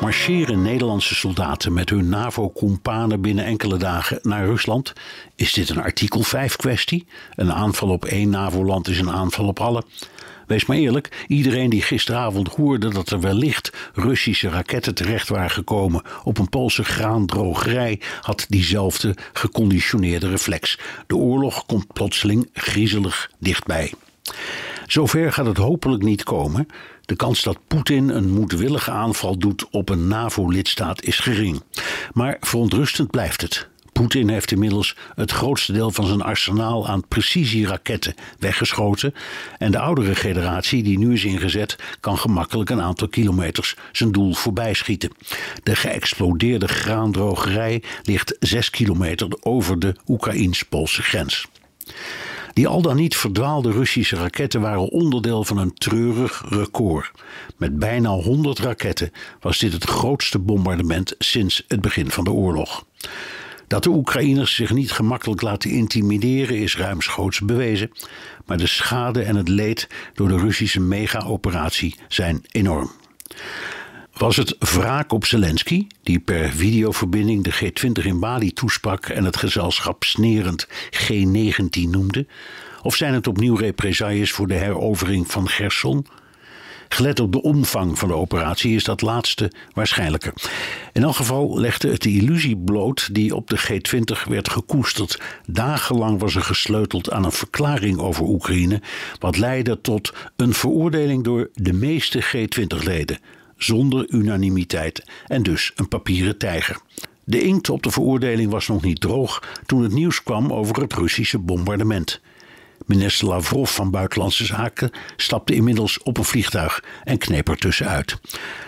Marcheren Nederlandse soldaten met hun NAVO-companen binnen enkele dagen naar Rusland? Is dit een artikel 5 kwestie? Een aanval op één NAVO-land is een aanval op alle. Wees maar eerlijk, iedereen die gisteravond hoorde dat er wellicht Russische raketten terecht waren gekomen op een Poolse graandrogerij, had diezelfde geconditioneerde reflex. De oorlog komt plotseling griezelig dichtbij. Zover gaat het hopelijk niet komen. De kans dat Poetin een moedwillige aanval doet op een NAVO-lidstaat is gering. Maar verontrustend blijft het. Poetin heeft inmiddels het grootste deel van zijn arsenaal aan precisieraketten weggeschoten. En de oudere generatie, die nu is ingezet, kan gemakkelijk een aantal kilometers zijn doel voorbij schieten. De geëxplodeerde graandrogerij ligt zes kilometer over de Oekraïns-Poolse grens. Die al dan niet verdwaalde Russische raketten waren onderdeel van een treurig record. Met bijna 100 raketten was dit het grootste bombardement sinds het begin van de oorlog. Dat de Oekraïners zich niet gemakkelijk laten intimideren is ruimschoots bewezen, maar de schade en het leed door de Russische mega-operatie zijn enorm. Was het wraak op Zelensky, die per videoverbinding de G20 in Bali toesprak en het gezelschap snerend G19 noemde? Of zijn het opnieuw represailles voor de herovering van Gerson? Gelet op de omvang van de operatie is dat laatste waarschijnlijker. In elk geval legde het de illusie bloot die op de G20 werd gekoesterd. Dagenlang was er gesleuteld aan een verklaring over Oekraïne, wat leidde tot een veroordeling door de meeste G20-leden zonder unanimiteit en dus een papieren tijger. De inkt op de veroordeling was nog niet droog toen het nieuws kwam over het Russische bombardement. Minister Lavrov van Buitenlandse Zaken stapte inmiddels op een vliegtuig en kneep er tussenuit.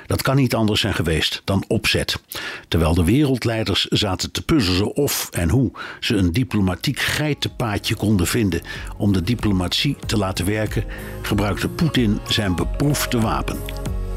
Dat kan niet anders zijn geweest dan opzet. Terwijl de wereldleiders zaten te puzzelen of en hoe ze een diplomatiek geitenpaadje konden vinden om de diplomatie te laten werken, gebruikte Poetin zijn beproefde wapen: